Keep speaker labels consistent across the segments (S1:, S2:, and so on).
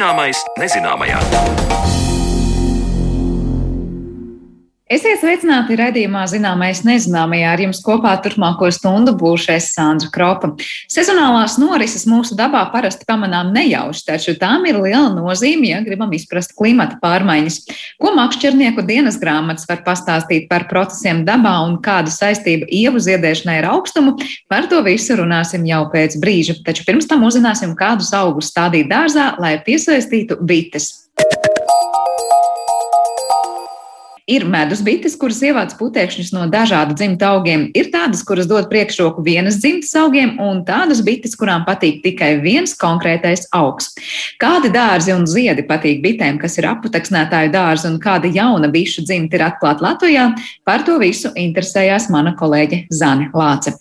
S1: Zināmais nezināmajā.
S2: Esiet sveicināti raidījumā Zināmais nezināmajā. Ar jums kopā turpmāko stundu būšu es Sandra Kropa. Sezonālās norises mūsu dabā parasti pamanām nejauši, taču tām ir liela nozīme, ja gribam izprast klimata pārmaiņas. Ko makšķernieku dienas grāmatas var pastāstīt par procesiem dabā un kāda saistība ievu ziedēšanai ar augstumu, par to visu runāsim jau pēc brīža. Taču pirms tam uzzināsim, kādus augus stādīt dārzā, lai piesaistītu bites. Ir medus bites, kuras ievāc putekšņus no dažādu dzimtu augiem, ir tādas, kuras dod priekšroku vienas dzimtas augiem, un tādas bites, kurām patīk tikai viens konkrētais augs. Kādi dārzi un ziedi patīk bitēm, kas ir aputeksnētāju dārzi, un kāda jauna bišu dzimta ir atklāta Latvijā, par to visu interesējās mana kolēģe Zane Lāce.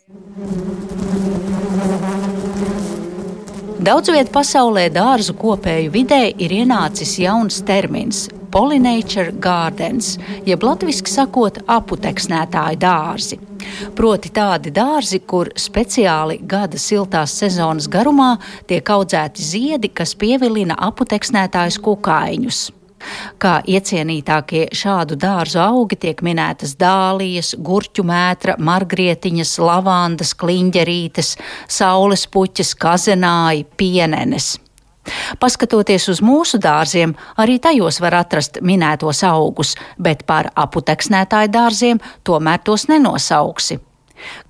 S3: Daudz vietā pasaulē dārzu kopēju vidē ir ienācis jauns termins Pollinature Gardens, jeb latviešu sakot, aputeksnētāju dārzi. Proti tādi dārzi, kur speciāli gada siltās sezonas garumā tiek audzēti ziedi, kas pievilina aputeksnētājus kukaiņus. Kā iecienītākie šādu dārzu augi tiek minētas dālijas, gurķu mētra, margrietiņas, lavandas, kliņģerītes, saules puķes, kazenāji, pienenes. Paskatoties uz mūsu dārziem, arī tajos var atrast minētos augus, bet par aputeksnētāju dārziem tomēr tos nenosauksi.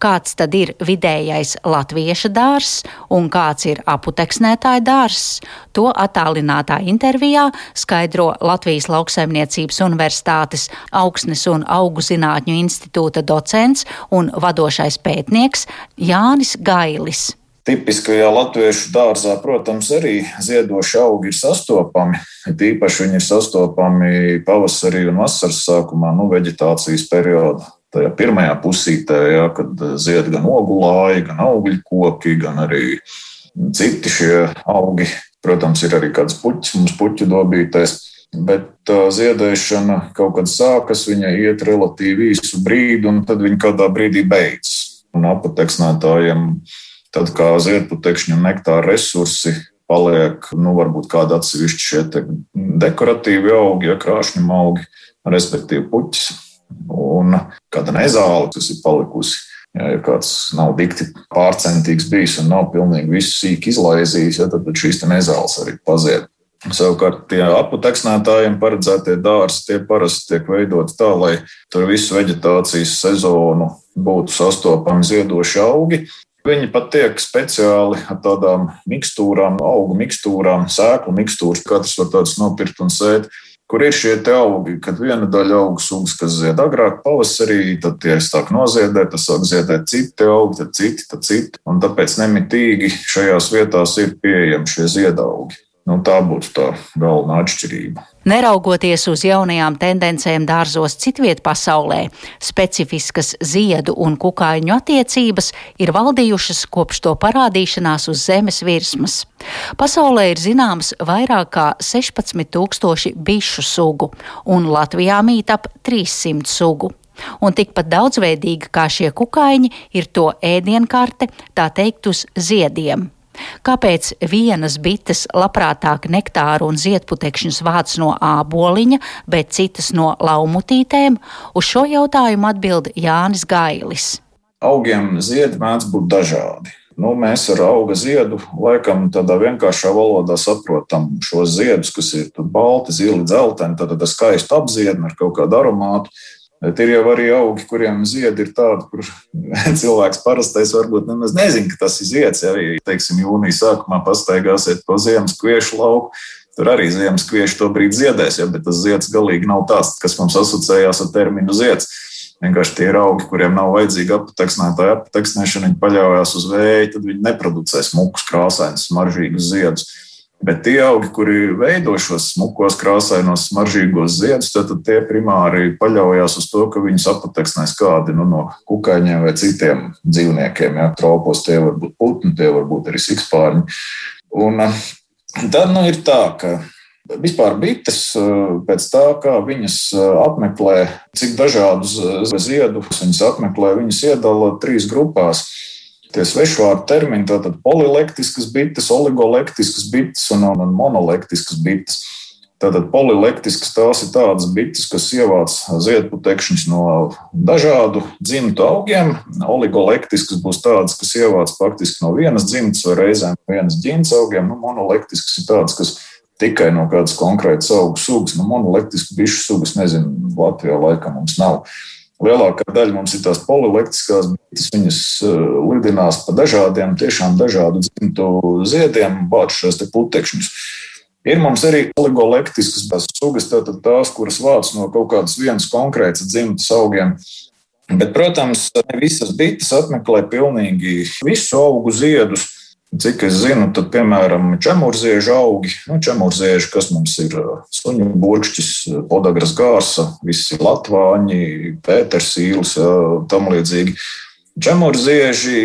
S3: Kāds tad ir vidējais latvieša dārzs un kāds ir aputeksnētāja dārzs? To attālinātā intervijā skaidro Latvijas Lauksaimniecības Universitātes augsnes un augu zinātņu institūta docents un vadošais pētnieks Jānis Gailis.
S4: Tipiskajā latviešu dārzā, protams, arī ziedoši augi ir sastopami. Tīpaši viņi ir sastopami pavasarī un vasaras sākumā, nu, vegetācijas periodā. Tajā pirmajā pusītē, ja, kad zied gan ogulāji, gan augļu koki, gan arī citi šie augi. Protams, ir arī kāds puķis mums puķu dobītais. Bet ziedēšana kaut kad sākas, viņa iet relatīvi īsu brīdi, un tad viņa kādā brīdī beidzas. Un apateksnētājiem Tad kā ziedputekšņu nektāra resursi paliek, nu, varbūt kādi atsevišķi šie dekoratīvi augi, ja krāšņi augi, respektīvi puķis un kāda nezāle, kas ir palikusi. Ja, ja kāds nav dikti pārcentīgs bijis un nav pilnīgi visu sīki izlaizījis, ja, tad, tad šīs nezāles arī pazied. Savukārt, tie aputeksnētājiem paredzētie dārzi, tie parasti tiek veidoti tā, lai tur visu vegetācijas sezonu būtu sastopami ziedoši augi, Viņi pat tiek speciāli ar tādām mikstūrām, augu mikstūrām, sēklu mikstūras, katrs var tādas nopirkt un sēt. Kur ir šie augi, kad viena daļa augu sugas, kas zied agrāk, pavasarī, tad tie sāk noziedēt, tas sāk ziedēt citi augi, tad citi, tad citi. Un tāpēc nemitīgi šajās vietās ir pieejami šie ziedaugi. Nu, tā būtu tā galvenā atšķirība.
S3: Neraugoties uz jaunajām tendencēm dārzos citviet pasaulē, specifiskas ziedu un kukaiņu attiecības ir valdījušas kopš to parādīšanās uz zemes virsmas. Pasaulē ir zināms vairāk kā 16 tūkstoši bišu sugu, un Latvijā mīt ap 300 sugu. Un tikpat daudzveidīga kā šie kukaiņi ir to ēdienkarte, tā teikt, uz ziediem. Kāpēc vienas bites labprātāk nektāru un ziedputekšņus vāc no āboliņa, bet citas no laumutītēm? Uz šo jautājumu atbild Jānis Gailis.
S4: Augiem ziedi mēdz būt dažādi. Nu, mēs ar auga ziedu laikam tādā vienkāršā valodā saprotam šos ziedus, kas ir balti, zili, dzelteni, tad ar skaistu apziedni, ar kaut kādu aromātu. Bet ir jau arī augi, kuriem ziedi ir tādi, kur cilvēks parastais varbūt nemaz nezina, ka tas ir zieds. Ja arī, teiksim, jūnija sākumā pastaigāsiet pa ziemas kviešu lauku. Tur arī ziemas kvieši to brīdi ziedēs, ja, bet tas zieds galīgi nav tāds, kas mums asociējās ar terminu zieds. Vienkārši tie ir augi, kuriem nav vajadzīga apateksnētāja apateksnēšana, viņi paļaujas uz vēju, tad viņi neproducē smukus, krāsainus, smaržīgus ziedus. Bet tie augi, kuri veido šos smukos, krāsainos, smaržīgos ziedus, tad, tie primāri paļaujas uz to, ka viņus apateksnēs kādi nu, no kukaiņiem vai citiem dzīvniekiem. Ja, tropos tie var būt putni, tie var būt arī sikspārņi. Un eh, tad nu, ir tā, ka vispār bites eh, pēc tā, kā viņas eh, apmeklē, cik dažādus ziedus viņas apmeklē, viņas iedala trīs grupās. Tie svešvārdu termini, tātad polilektiskas bites, oligolektiskas bites un, un monolektiskas bites. Tātad polilektiskas tās ir tādas bites, kas ievāc ziedputekšņus no dažādu dzimtu augiem. Oligolektiskas būs tādas, kas ievāc faktiski no vienas dzimtas vai reizēm no vienas ģintas augiem. Nu, monolektiskas ir tādas, kas tikai no kādas konkrētas augu sugas. Nu, monolektiskas bišu sugas, nezinu, Latvijā laikam mums nav. Lielākā daļa mums ir tās polilektiskās bites, viņas eh, lidinās pa dažādiem, tiešām dažādu dzimtu ziediem, bāž šos putekšņus. Ir mums arī oligolektiskas sugas, tātad tās, kuras vāc no kaut kādas vienas konkrētas dzimtas augiem. Bet, protams, ne visas bites apmeklē pilnīgi visu augu ziedus. Cik es zinu, tad, piemēram, čemurziežu augi, nu, čemurzieži, kas mums ir suņu burkšķis, podagras gārsa, visi latvāņi, pētersīlis, tam līdzīgi. Čemurzieži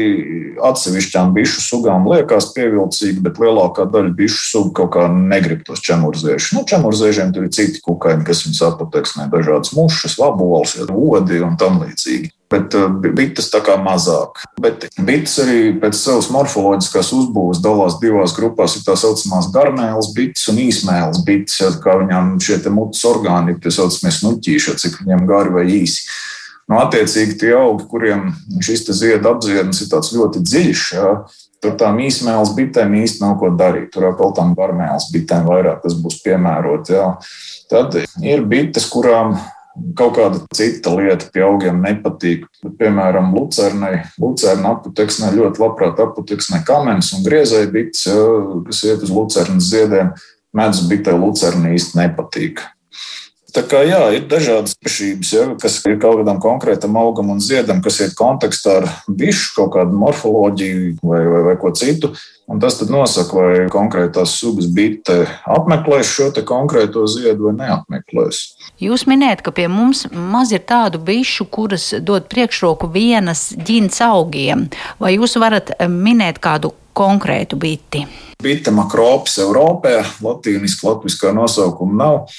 S4: atsevišķām bišu sugām liekas pievilcīgi, bet lielākā daļa bišu sugu kaut kā negrib tos čemurziešus. Nu, čemurziežiem tur ir citi kukaiņi, kas viņus apateksnē, dažādas mušas, vaboles, odi un tam līdzīgi. Bet uh, bites tā kā mazāk. Bet bites arī pēc savas morfoloģiskās uzbūves dalās divās grupās. Ir tā saucamās garmēlas bites un īsmēlas bites, ja, kā viņām šie mutes orgāni ir tie saucamie snuķīši, cik viņiem gari vai īsi. Nu, attiecīgi, tie augi, kuriem šis ziedu apziednis ir ļoti dziļš, jā, tur tām īsmēles bitēm īsti nav ko darīt. Tur kaut tām barmēles bitēm vairāk tas būs piemērots. Tad ir bites, kurām kaut kāda cita lieta pie augiem nepatīk. Piemēram, lucernai, lucerna aputeksnē ļoti labprāt aputeksnē kamenes un griezēji bites, kas iet uz lucernas ziediem. Medus bitē lucerna īsti nepatīk. Tā kā jā, ir dažādas īpašības, ja, kas ir kaut kādam konkrētam augam un ziedam, kas ir kontekstā ar bišu kaut kādu morfoloģiju vai, vai, vai ko citu. Un tas nosaka, vai konkrētās sugas bite apmeklēs šo konkrēto ziedu vai neapmeklēs.
S3: Jūs minējat, ka pie mums maz ir tādu bišu, kuras dod priekšroku vienas ģints augiem. Vai jūs varat minēt kādu konkrētu biti?
S4: Bita makropis Eiropā, latīniski latviskā nosaukuma nav.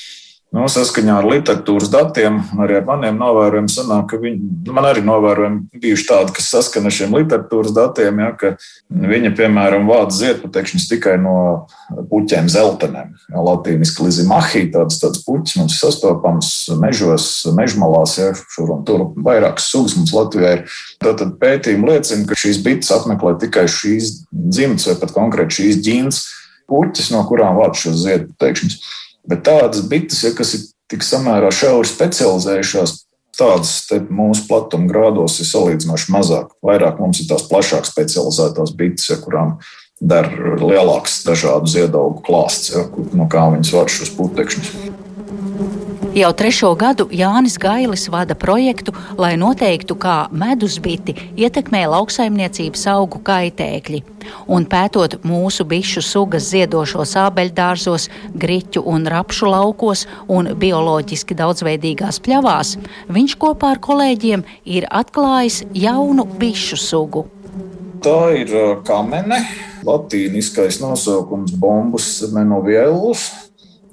S4: Nu, saskaņā ar literatūras datiem, arī ar maniem novērojumiem, sanāk, ka viņi, nu, man arī novērojumi bijuši tādi, kas saskana ar šiem literatūras datiem, ja, ka viņa, piemēram, vāc ziedputekšņus tikai no puķiem zeltenēm. Ja, latīniski lizimahī, tādas, tādas puķis mums sastopams mežos, mežmalās, ja, šur un tur vairākas sugas mums Latvijā ir. Tātad pētījumi liecina, ka šīs bites apmeklē tikai šīs dzimtas vai pat konkrēti šīs ģīnas puķis, no kurām vāc šos ziedputekšņus. Bet tādas bites, ja, kas ir tik samērā šauri specializējušās, tādas mūsu platuma grādos ir salīdzinoši mazāk. Vairāk mums ir tās plašāk specializētās bites, ja, kurām der lielāks dažādu ziedaugu klāsts, ja, no kā viņas var šos putekšņus.
S3: Jau trešo gadu Jānis Gailis vada projektu, lai noteiktu, kā medusbiti ietekmē lauksaimniecības augu kaitēkļi. Un pētot mūsu bišu sugas ziedošos ābeļdārzos, griķu un rapšu laukos un bioloģiski daudzveidīgās pļavās, viņš kopā ar kolēģiem ir atklājis jaunu bišu sugu.
S4: Tā ir kamene, latīniskais nosaukums bombus menovielus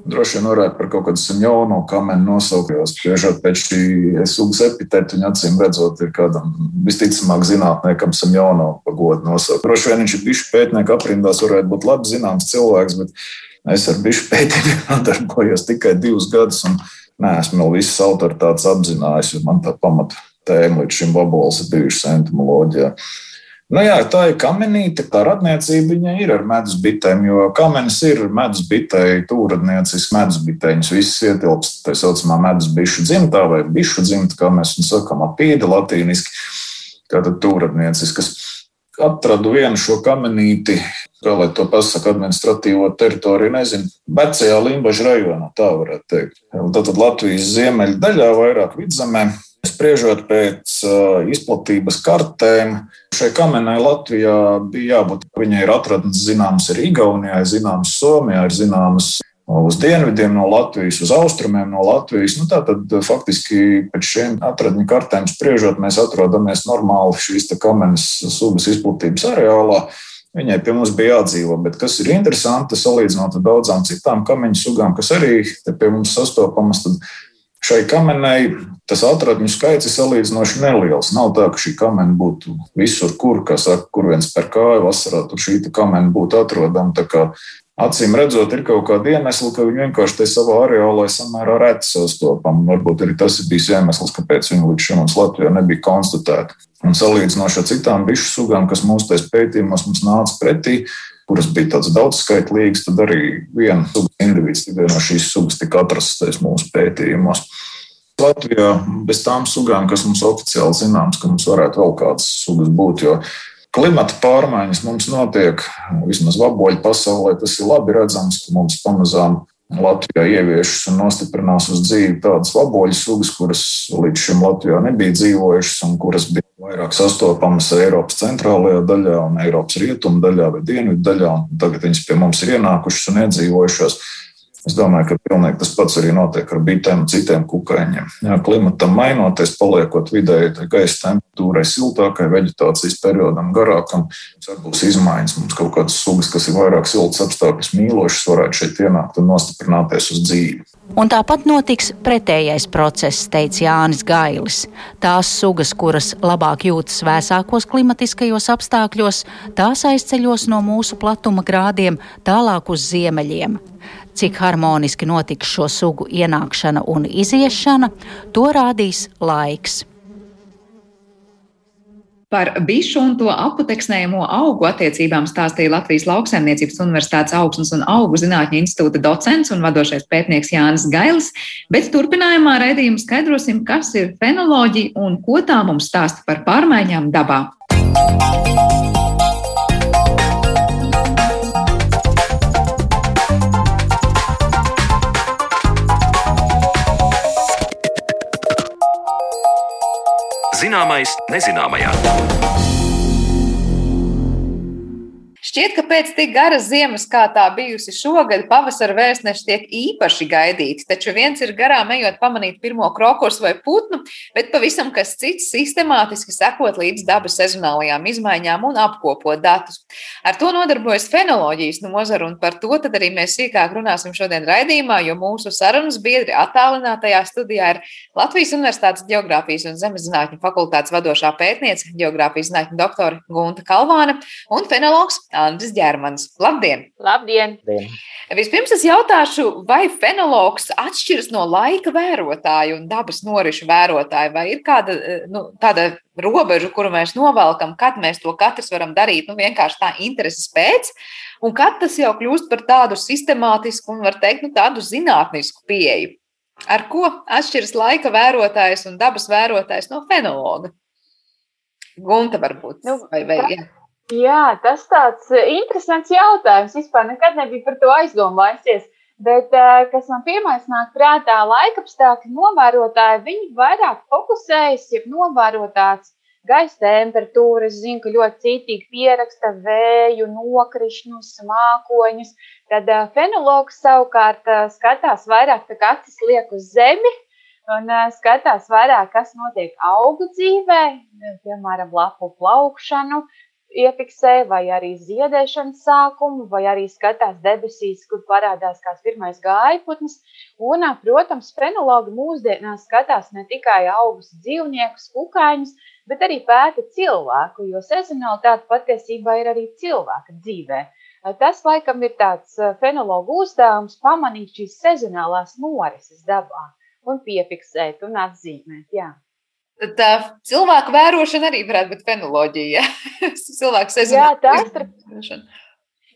S4: Droši vien varētu par kaut kādu senjonu kamenu nosaukt, jo spriežot pēc šī sugas epitēta, viņa acīm redzot, ir kādam visticamāk zinātniekam senjonu pagodu nosaukt. Droši vien viņš ir bišu pētnieku aprindās, varētu būt labi zināms cilvēks, bet es ar bišu pētījumiem nodarbojos tikai divus gadus un neesmu vēl visas autoritātes apzinājis, jo man tā pamata tēma līdz šim vabols ir bijušas entomoloģijā. Nu jā, tā ir kamenīte, tā radniecība viņai ir ar medus bitēm, jo kamenis ir medus bitēji, tūradniecis medus bitēņas, visas ietilpst tā saucamā medus bišu dzimtā vai bišu dzimta, kā mēs viņu sakam, apīdi latīniski, tātad tūradnieciskas. Atradu vienu šo kamenīti, kā lai to pasaka, administratīvo teritoriju, nezinu, vecajā Limbaģa rajonā, tā varētu teikt. Tātad Latvijas ziemeļu daļā, vairāk vidzemē, Spriežot pēc izplatības kartēm, šai kamenai Latvijā bija jābūt. Viņai ir atradnes zināmas arī Igaunijā, zināmas Somijā, ir zināmas uz dienvidiem no Latvijas, uz austrumiem no Latvijas. Nu, Tātad faktiski pēc šiem atradņu kartēm spriežot, mēs atrodamies normāli šīs kamenes sugas izplatības areālā. Viņai pie mums bija jādzīvo, bet kas ir interesanti, salīdzinot ar daudzām citām kameņu sugām, kas arī pie mums sastopamas, tad Šai kamenei tas atradņu skaits ir salīdzinoši neliels. Nav tā, ka šī kamena būtu visur, kur, saka, kur viens per kāju vasarā, tur šī kamena būtu atrodama. Acīm redzot, ir kaut kāda iemesla, ka viņi vienkārši te savā areālā samērā reti sastopami. Varbūt arī tas ir bijis iemesls, kāpēc viņi līdz šim mums Latvijā nebija konstatēti. Un salīdzinoši ar citām bišu sugām, kas mūsu pētījumos mums nāca pretī, kuras bija tādas daudzskaitlīgas, tad arī viena sugas individs tikai no šīs sugas tika atrastais mūsu pētījumos. Latvijā bez tām sugām, kas mums oficiāli zināms, ka mums varētu vēl kādas sugas būt, jo klimata pārmaiņas mums notiek, vismaz vaboļu pasaulē tas ir labi redzams, ka mums pamazām Latvijā ieviešas un nostiprinās uz dzīvi tādas vaboļu sugas, kuras līdz šim Latvijā nebija dzīvojušas un kuras bija vairāk sastopamas Eiropas centrālajā daļā un Eiropas rietumu daļā vai dienvidu daļā. Tagad viņas pie mums ir ienākušas un iedzīvojušās. Es domāju, ka pilnīgi tas pats arī notiek ar bitēm citiem kukaiņiem. Jā, klimatam mainoties, paliekot vidēji gaisa temperatūrai siltākai, vegetācijas periodam garākam, būs izmaiņas. Mums kaut kādas sugas, kas ir vairāk siltas apstākļus mīlošas, varētu šeit ienākt un nostiprināties uz dzīvi.
S3: Un tāpat notiks pretējais process, teica Jānis Gailis. Tās sugas, kuras labāk jūtas vēsākos klimatiskajos apstākļos, tās aizceļos no mūsu platuma grādiem tālāk uz ziemeļiem. Cik harmoniski notiks šo sugu ienākšana un iziešana, to rādīs laiks.
S2: Par bišu un to aputeksnējumu augu attiecībām stāstīja Latvijas Lauksaimniecības Universitātes augsnes un augu zinātņu institūta docents un vadošais pētnieks Jānis Gailis, bet turpinājumā raidījumu skaidrosim, kas ir fenoloģija un ko tā mums stāsta par pārmaiņām dabā.
S1: Zināmais nezināmajā.
S2: Šķiet, ka pēc tik garas ziemas, kā tā bijusi šogad, pavasara vēstneši tiek īpaši gaidīti. Taču viens ir garām ejot pamanīt pirmo krokosu vai putnu, bet pavisam kas cits - sistemātiski sekot līdz dabas sezonālajām izmaiņām un apkopot datus. Ar to nodarbojas fenoloģijas nozara, un par to arī mēs sīkāk runāsim šodien raidījumā, jo mūsu sarunas biedri attālinātajā studijā ir Latvijas Universitātes Geogrāfijas un Zemeszinātņu fakultātes vadošā pētniece, geogrāfijas zinātņu doktore Gunta Kalvāne un fenologs Andris Ģermans. Labdien!
S5: Labdien!
S2: Labdien. Vispirms es jautāšu, vai fenologs atšķiras no laika vērotāja un dabas norišu vērotāja, vai ir kāda nu, tāda robeža, kuru mēs novelkam, kad mēs to katrs varam darīt, nu, vienkārši tā intereses pēc, un kad tas jau kļūst par tādu sistemātisku un, var teikt, nu, tādu zinātnisku pieeju. Ar ko atšķiras laika vērotājs un dabas vērotājs no fenologa? Gunta varbūt. Nu, vai, vai, jā.
S5: Jā, tas tāds eh, interesants jautājums. Vispār nekad nebija par to aizdomājusies. Bet, eh, kas man pirmais nāk prātā, laikapstākļu novērotāji, viņi vairāk fokusējas, ja novērotās gaisa temperatūras, zinu, ka ļoti cītīgi pieraksta vēju, nokrišņus, mākoņus. Tad eh, fenologs savukārt skatās vairāk, kā acis liek uz zemi, un skatās vairāk, kas notiek augu dzīvē, piemēram, lapu plaukšanu, iefiksē, vai arī ziedēšanas sākumu, vai arī skatās debesīs, kur parādās kāds pirmais gājputns. Un, protams, fenologi mūsdienās skatās ne tikai augus dzīvniekus, kukaiņus, bet arī pēta cilvēku, jo sezonalitāte patiesībā ir arī cilvēka dzīvē. Tas, laikam, ir tāds fenologu uzdevums pamanīt šīs sezonālās norises dabā un piefiksēt un atzīmēt. Jā.
S2: Tā cilvēku vērošana arī varētu būt fenoloģija. Cilvēku sezonā.
S5: Jā, tā starp,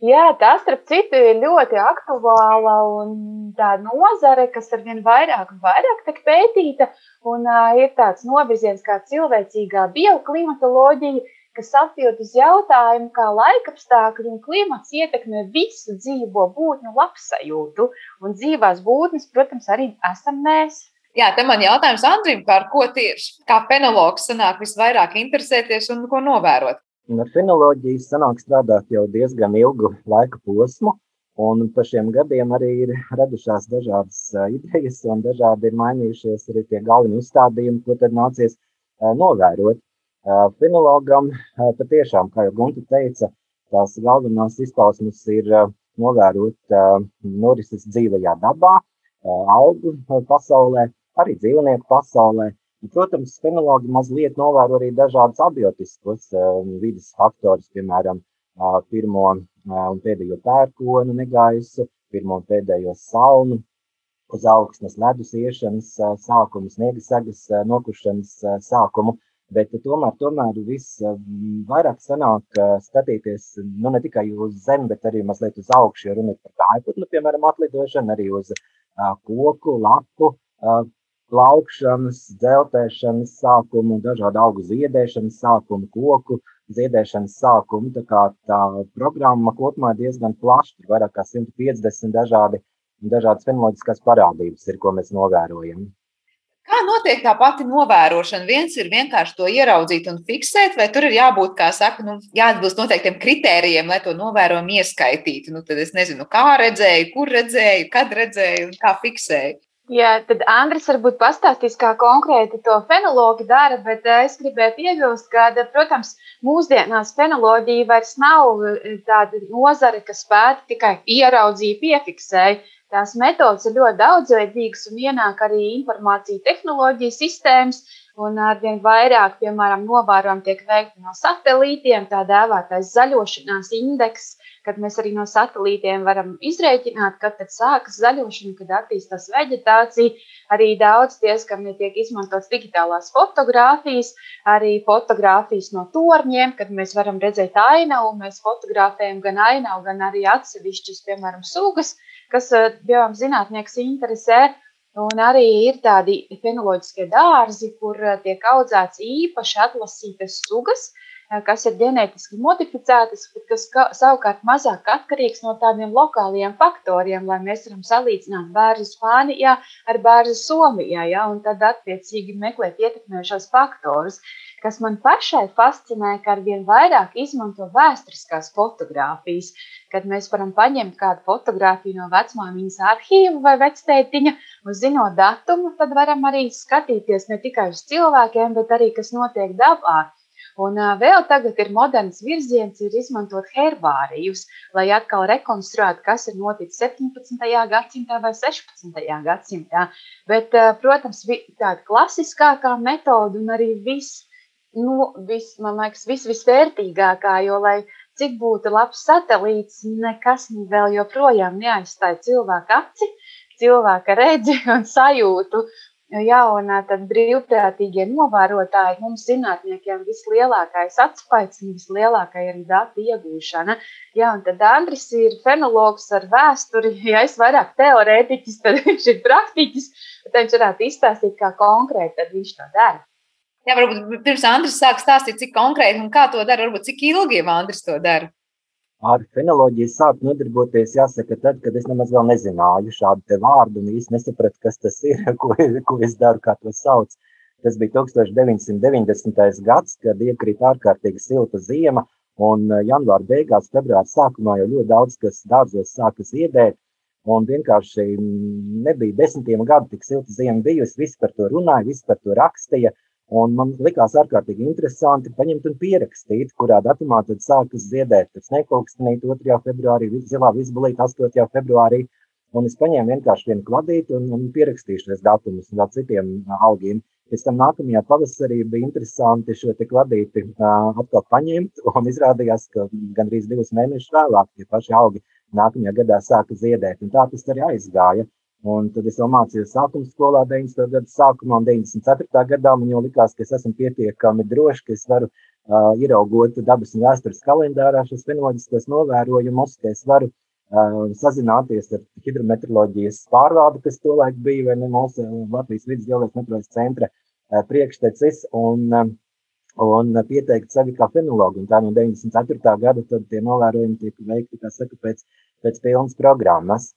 S5: jā, tā starp citu ir ļoti aktuāla un tā nozare, kas ar vien vairāk un vairāk tiek pētīta. Un uh, ir tāds novirziens kā cilvēcīgā bioklimatoloģija, kas atbild uz jautājumu, kā laikapstākļi un klimats ietekmē visu dzīvo būtņu labsajūtu. Un dzīvās būtnes, protams, arī esam mēs.
S2: Jā, te man jautājums Andrim, par ko tieši kā fenologs sanāk visvairāk interesēties un ko novērot?
S6: Ar fenoloģiju sanāk strādāt jau diezgan ilgu laika posmu, un par šiem gadiem arī ir radušās dažādas idejas, un dažādi ir mainījušies arī tie galvenie uzstādījumi, ko tad nācies novērot. Fenologam patiešām, kā jau Gunta teica, tās galvenās izpausmes ir novērot norises dzīvajā dabā, augu pasaulē, arī dzīvnieku pasaulē. Protams, fenologi mazliet novēro arī dažādus abiotiskus vidas faktorus, piemēram, pirmo un pēdējo pērkonu negaisu, pirmo un pēdējo salnu, uz augstnes ledus iešanas sākumu, sniega sagas nokušanas sākumu. Bet tomēr, tomēr viss vairāk sanāk skatīties nu, ne tikai uz zemi, bet arī mazliet uz augšu. Ja runa ir par kājputnu, piemēram, atlidošanu, arī uz koku, lapu, plaukšanas, dzeltēšanas sākumu, dažādu augu ziedēšanas sākumu, koku ziedēšanas sākumu. Tā kā tā programma kopumā ir diezgan plaša, ir vairāk kā 150 dažādi dažādas fenoloģiskās parādības, ir, ko mēs novērojam.
S2: Kā notiek tā pati novērošana? Viens ir vienkārši to ieraudzīt un fiksēt, vai tur ir jābūt, kā saka, nu, jāatbilst noteiktiem kritērijiem, lai to novērojumu ieskaitītu. Nu, tad es nezinu, kā redzēju, kur redzēju, kad redzēju un kā fiksēju.
S5: Jā, tad Andris varbūt pastāstīs, kā konkrēti to fenologi dara, bet eh, es gribēju piebilst, ka, protams, mūsdienās fenoloģija vairs nav eh, tāda nozare, kas spēta tikai ieraudzīt, piefiksēt Tās metodas ir ļoti daudzveidīgas un ienāk arī informācija tehnoloģiju sistēmas. Un arvien vairāk, piemēram, novērojumi tiek veikti no satelītiem, tā dēvētais zaļošanās indeks, kad mēs arī no satelītiem varam izrēķināt, kad sākas zaļošana, kad attīstās vegetācija. Arī daudz diezgan tiek izmantotas digitālās fotogrāfijas, arī fotogrāfijas no torņiem, kad mēs varam redzēt ainavu. Mēs fotografējam gan ainavu, gan arī atsevišķas, piemēram, sugas kas bioloģiem eh, zinātnieks interesē. Un arī ir tādi fenoloģiskie dārzi, kur eh, tiek audzēts īpaši atlasītas sugas, eh, kas ir ģenētiski modificētas, bet kas savukārt mazāk atkarīgs no tādiem lokāliem faktoriem, lai mēs varam salīdzināt bērnu Spānijā ar bērnu Somijā, ja, un tad attiecīgi meklēt ietekmējušos faktorus kas man pašai fascinē, ka arvien vairāk izmanto vēsturiskās fotogrāfijas. Kad mēs varam paņemt kādu fotografiju no vecmāmiņas arhīva vai vectētiņa, un zinot datumu, tad varam arī skatīties ne tikai uz cilvēkiem, bet arī kas notiek dabā. Un vēl tagad ir moderns virziens, ir izmantot herbārijus, lai atkal rekonstruētu, kas ir noticis 17. gadsimtā vai 16. gadsimtā. Bet, protams, tāda klasiskākā metode un arī viss nu, vis, man liekas, vis, visvērtīgākā, jo, lai cik būtu labs satelīts, nekas vēl joprojām neaizstāja cilvēka aci, cilvēka redzi un sajūtu. Jā, un tad brīvprātīgie novērotāji mums zinātniekiem vislielākais atspējas un vislielākā arī datu iegūšana. Jā, un tad Andris ir fenologs ar vēsturi. Ja es vairāk teorētiķis, tad viņš ir praktiķis, bet viņš varētu izstāstīt, kā konkrēti viņš to dara.
S2: Jā, varbūt pirms Andris sāk stāstīt, cik konkrēti un kā to dara, varbūt cik ilgi jau Andris to dara.
S6: Ar fenoloģiju sāku nodarboties, jāsaka, tad, kad es nemaz vēl nezināju šādu vārdu un īsti nesapratu, kas tas ir, ko, ko es daru, kā to sauc. Tas bija 1990. gads, kad iekrīt ārkārtīgi silta ziema, un eh, janvāra beigās, februāra sākumā jau ļoti daudz kas dārzos sāka ziedēt, un vienkārši nebija desmitiem gadu tik silta ziema bijusi, visi par to runāja, visi par to rakstīja, Un man likās ārkārtīgi interesanti paņemt un pierakstīt, kurā datumā tad sākas ziedēt sniegpulkstenīt 2. februārī, zilā vizbulīt 8. februārī. Un es paņēmu vienkārši vienu kladīti un, un pierakstīju šos datumus vēl citiem augiem. Pēc tam nākamajā pavasarī bija interesanti šo kladīti uh, atkal paņemt, un izrādījās, ka gandrīz divus mēnešus vēlāk tie paši augi nākamajā gadā sāka ziedēt. Un tā tas arī aizgāja. Un tad es jau mācījos sākuma skolā 90. gada sākumā, un 94. gadā man jau likās, ka es esmu pietiekami drošs, ka es varu uh, ieraugot dabas un vēstures kalendārā šos fenoloģiskos novērojumus, ka es varu uh, sazināties ar hidrometeoroloģijas pārvaldu, kas tolaik bija, vai ne mūsu Latvijas vidus geoloģijas meteoroloģijas centra uh, priekštecis, un, uh, un pieteikt sevi kā fenologu. Un tā no 94. gada tie novērojumi tiek veikti, saka, pēc, pēc pilnas programmas.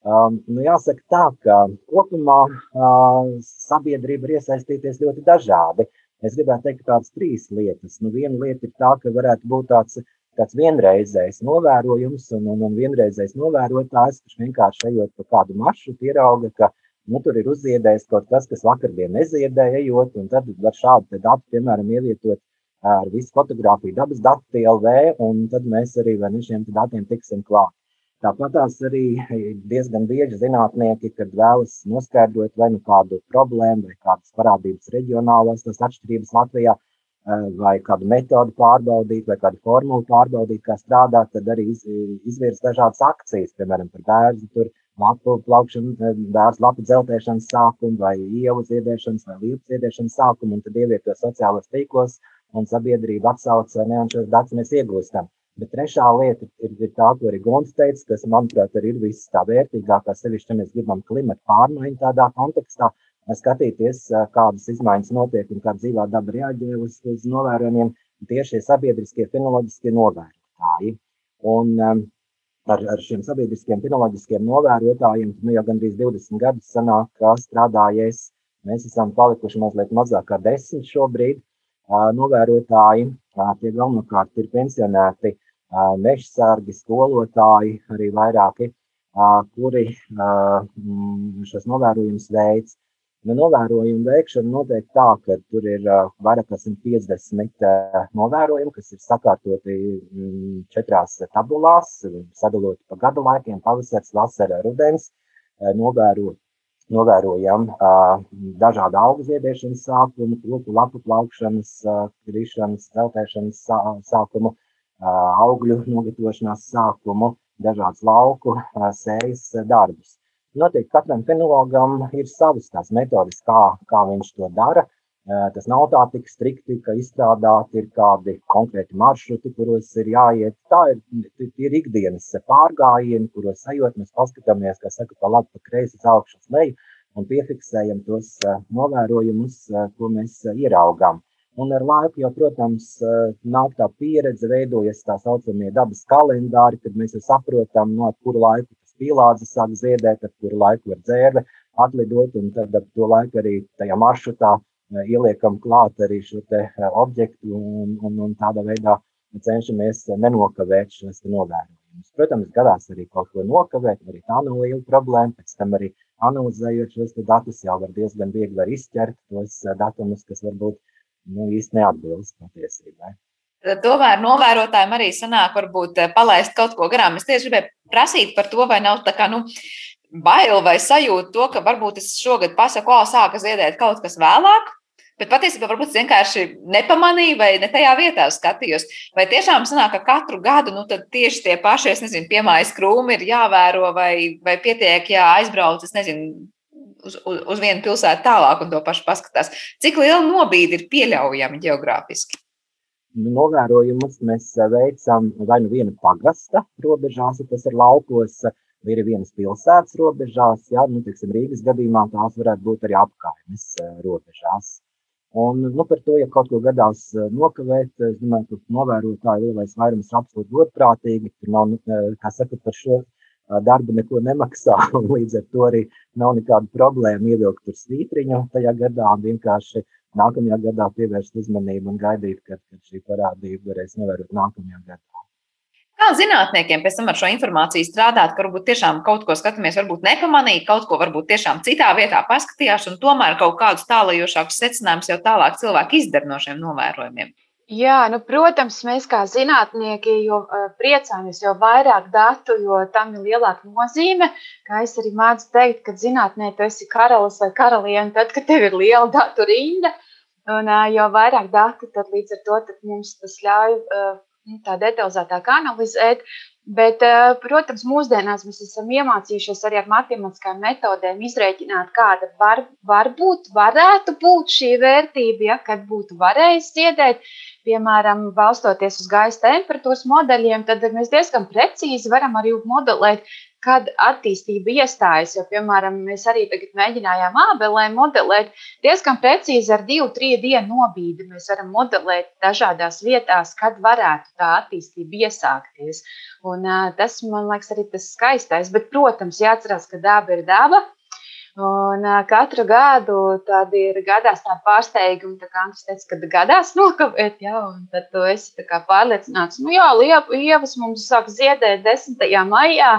S6: Um, nu jāsaka tā, ka kopumā uh, sabiedrība ir iesaistīties ļoti dažādi. Es gribētu teikt, tādas trīs lietas. Nu, viena lieta ir tā, ka varētu būt tāds, tāds vienreizējs novērojums un, un, un vienreizējs novērotājs, kurš vienkārši ejot pa kādu maršrutu, ierauga, ka nu, tur ir uzziedējis kaut kas, kas vakardien neziedēja, ejot, un tad var šādu datu, piemēram, ievietot ar visu fotografiju dabas datu TLV, un tad mēs arī ar šiem datiem tiksim klāt. Tāpat tās arī diezgan bieži zinātnieki, kad vēlas noskaidrot vai nu kādu problēmu, vai kādas parādības reģionālās atšķirības Latvijā, vai kādu metodi pārbaudīt, vai kādu formulu pārbaudīt, kā strādāt, tad arī izvirs dažādas akcijas, piemēram, par bērnu, tur lapu plaukšanu, bērnu lapu dzeltēšanas sākumu, vai ievu ziedēšanas, vai līpu ziedēšanas sākumu, un tad ievieto sociālos tīklos, un sabiedrība atsauc, ne, un šos datus mēs iegūstam. Bet trešā lieta ir, ir tā, ko arī Gunts teica, kas, manuprāt, arī ir viss tā vērtīgākā, sevišķi, ja mēs gribam klimata pārmaiņu tādā kontekstā, skatīties, kādas izmaiņas notiek un kā dzīvā daba reaģē uz, uz novērojumiem, tieši sabiedriskie fenoloģiskie novērotāji. Un, um, ar, ar šiem sabiedriskiem fenoloģiskiem novērotājiem nu, jau gandrīz 20 gadus sanāk, strādājies. Mēs esam palikuši mazliet mazāk kā desmit šobrīd. Novērotāji, tie galvenokārt ir pensionēti mežsargi, skolotāji, arī vairāki, kuri šos novērojumus veids. Nu, novērojumu veikšana notiek tā, ka tur ir vairāk kā 150 uh, novērojumi, kas ir sakārtoti mm, četrās tabulās, sadaloti pa gadu laikiem - pavasaris, vasara, rudens. Novēro, novērojam dažādu augu ziedēšanas sākumu, koku lapu plaukšanas, krišanas, zeltēšanas sā, sākumu, uh, augļu nogatavošanās sākumu, dažādus lauku sējas darbus. Noteikti katram fenologam ir savas tās metodes, kā, kā viņš to dara. Tas nav tā tik strikti, ka izstrādāti ir kādi konkrēti maršruti, kuros ir jāiet. Tā ir, ir ikdienas pārgājieni, kuros ejot, mēs paskatāmies, kā saka, pa labi, pa kreisi, uz augšu, uz leju un piefiksējam tos novērojumus, ko mēs ieraugām. Un ar laiku, jau, protams, nāk tā pieredze, veidojas tā saucamie dabas kalendāri, kad mēs saprotam, no kuru laiku pīlādze sāk ziedēt, ar kuru laiku var dzērve atlidot, un tad ar to laiku arī tajā maršrutā e, ieliekam klāt arī šo te e, objektu un, un, un tādā veidā cenšamies nenokavēt šos novērojumus. Protams, gadās arī kaut ko nokavēt, arī tā nav liela problēma. Pēc tam arī analizējot šos datus, jau var diezgan viegli var izķert tos datumus, kas varbūt nu, īsti neatbilst patiesībai.
S2: Tomēr novērotājiem arī sanāk, varbūt eh, palaist kaut ko garām. Es tieši gribēju prasīt par to, vai nav tā kā, nu, bail vai sajūta to, ka varbūt es šogad pasaku, o, sāka ziedēt kaut kas vēlāk, bet patiesībā varbūt vienkārši nepamanīju vai ne tajā vietā skatījos. Vai tiešām sanāk, ka katru gadu, nu, tieši tie paši, es nezinu, piemājas krūmi ir jāvēro vai, vai pietiek, ja aizbrauc, es nezinu, uz, uz, uz vienu pilsētu tālāk un to pašu paskatās. Cik liela nobīde ir pieļaujama geogrāfiski?
S6: novērojumus mēs eh, veicam vai nu viena pagasta robežās, ja tas ir laukos, vai ir vienas pilsētas robežās. Jā, nu, tiksim, Rīgas gadījumā tās varētu būt arī apkaimes eh, robežās. Un, nu, par to, ja kaut ko gadās eh, nokavēt, es domāju, ka novērotāji lielais vairums ir absolūti godprātīgi. Tur nav, kā saka, par šo darbu neko nemaksā, līdz ar to arī nav nekāda problēma ievilkt tur svītriņu tajā gadā un vienkārši nākamajā gadā pievērst uzmanību un gaidīt, kad, kad šī parādība varēs novērot nākamajā gadā.
S2: Kā zinātniekiem pēc tam ar šo informāciju strādāt, ka varbūt tiešām kaut ko skatāmies, varbūt nepamanīt, kaut ko varbūt tiešām citā vietā paskatījās, un tomēr kaut kādus tālajošākus secinājumus jau tālāk cilvēki izdara no šiem novērojumiem?
S5: Jā, nu, protams, mēs kā zinātnieki jo uh, priecājamies, jo vairāk datu, jo tam ir lielāka nozīme. Kā es arī mācu teikt, ka zinātnē tu esi karalis vai karaliene, tad, kad tev ir liela datu rinda, un uh, jo vairāk datu, tad līdz ar to mums tas ļauj uh, tā detalizētāk analizēt. Bet, protams, mūsdienās mēs esam iemācījušies arī ar matemātiskām metodēm izrēķināt, kāda var, var būt, varētu būt šī vērtība, ja, kad būtu varējis dziedēt. Piemēram, balstoties uz gaisa temperatūras modeļiem, tad mēs diezgan precīzi varam arī modelēt, kad attīstība iestājas. Jo, piemēram, mēs arī tagad mēģinājām ABLē modelēt diezgan precīzi ar divu, trīs dienu nobīdi. Mēs varam modelēt dažādās vietās, kad varētu tā attīstība iesākties. Un, uh, tas, man liekas, arī tas skaistais. Bet, protams, jāatcerās, ka daba ir daba. Un uh, katru gadu tad ir gadās tāda pārsteiguma, tā kā Antūns teica, ka gadās nokavēt, jā, un tad tu esi pārliecināts, nu jā, lievas mums sāk ziedēt 10. maijā,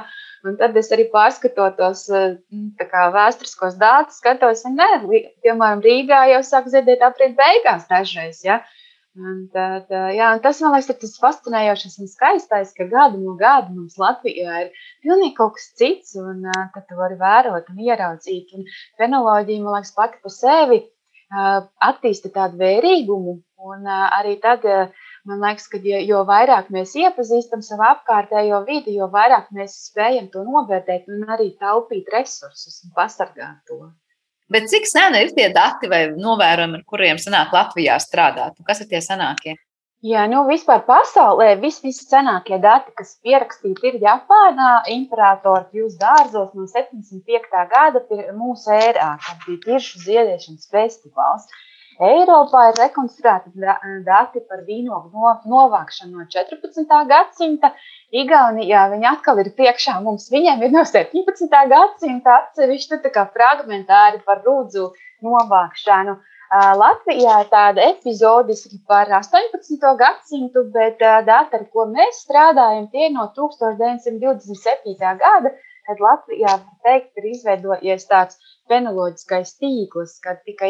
S5: Un tad es arī pārskatot tos nu, kā, vēsturiskos datus, skatos, ka, nē, piemēram, Rīgā jau sāk ziedēt aprīļa beigās dažreiz. Ja? Tad, jā, tas man liekas, tas fascinējošais un skaistais, ka gadu no gada mums Latvijā ir pilnīgi kaut kas cits, un tad tu vari vērot un ieraudzīt. Un fenoloģija, man liekas, pati par sevi attīsta tādu vērīgumu, un arī tad, man liekas, ka jo vairāk mēs iepazīstam savu apkārtējo vidi, jo vairāk mēs spējam to novērtēt un arī taupīt resursus un pasargāt to.
S2: Bet cik seni ir tie dati vai novērojumi, ar kuriem sanāk Latvijā strādāt? Kas ir tie senākie?
S5: Jā, nu vispār pasaulē visviscenākie dati, kas pierakstīti, ir Japānā, imperatora pļūs dārzos no 75. gada mūsu ērā, kad bija tiršu ziedēšanas festivāls. Eiropā ir rekonstruēti dati par vīnogu novākšanu no 14. gadsimta. Igaunijā viņi atkal ir priekšā mums. Viņiem ir no 17. gadsimta atsevišķi fragmentāri par rūdzu novākšanu. Latvijā ir tāda epizodiski par 18. gadsimtu, bet dati, ar ko mēs strādājam, tie no 1927. gada, kad Latvijā, var teikt, ir izveidojies tāds fenoloģiskais tīkls, kad tika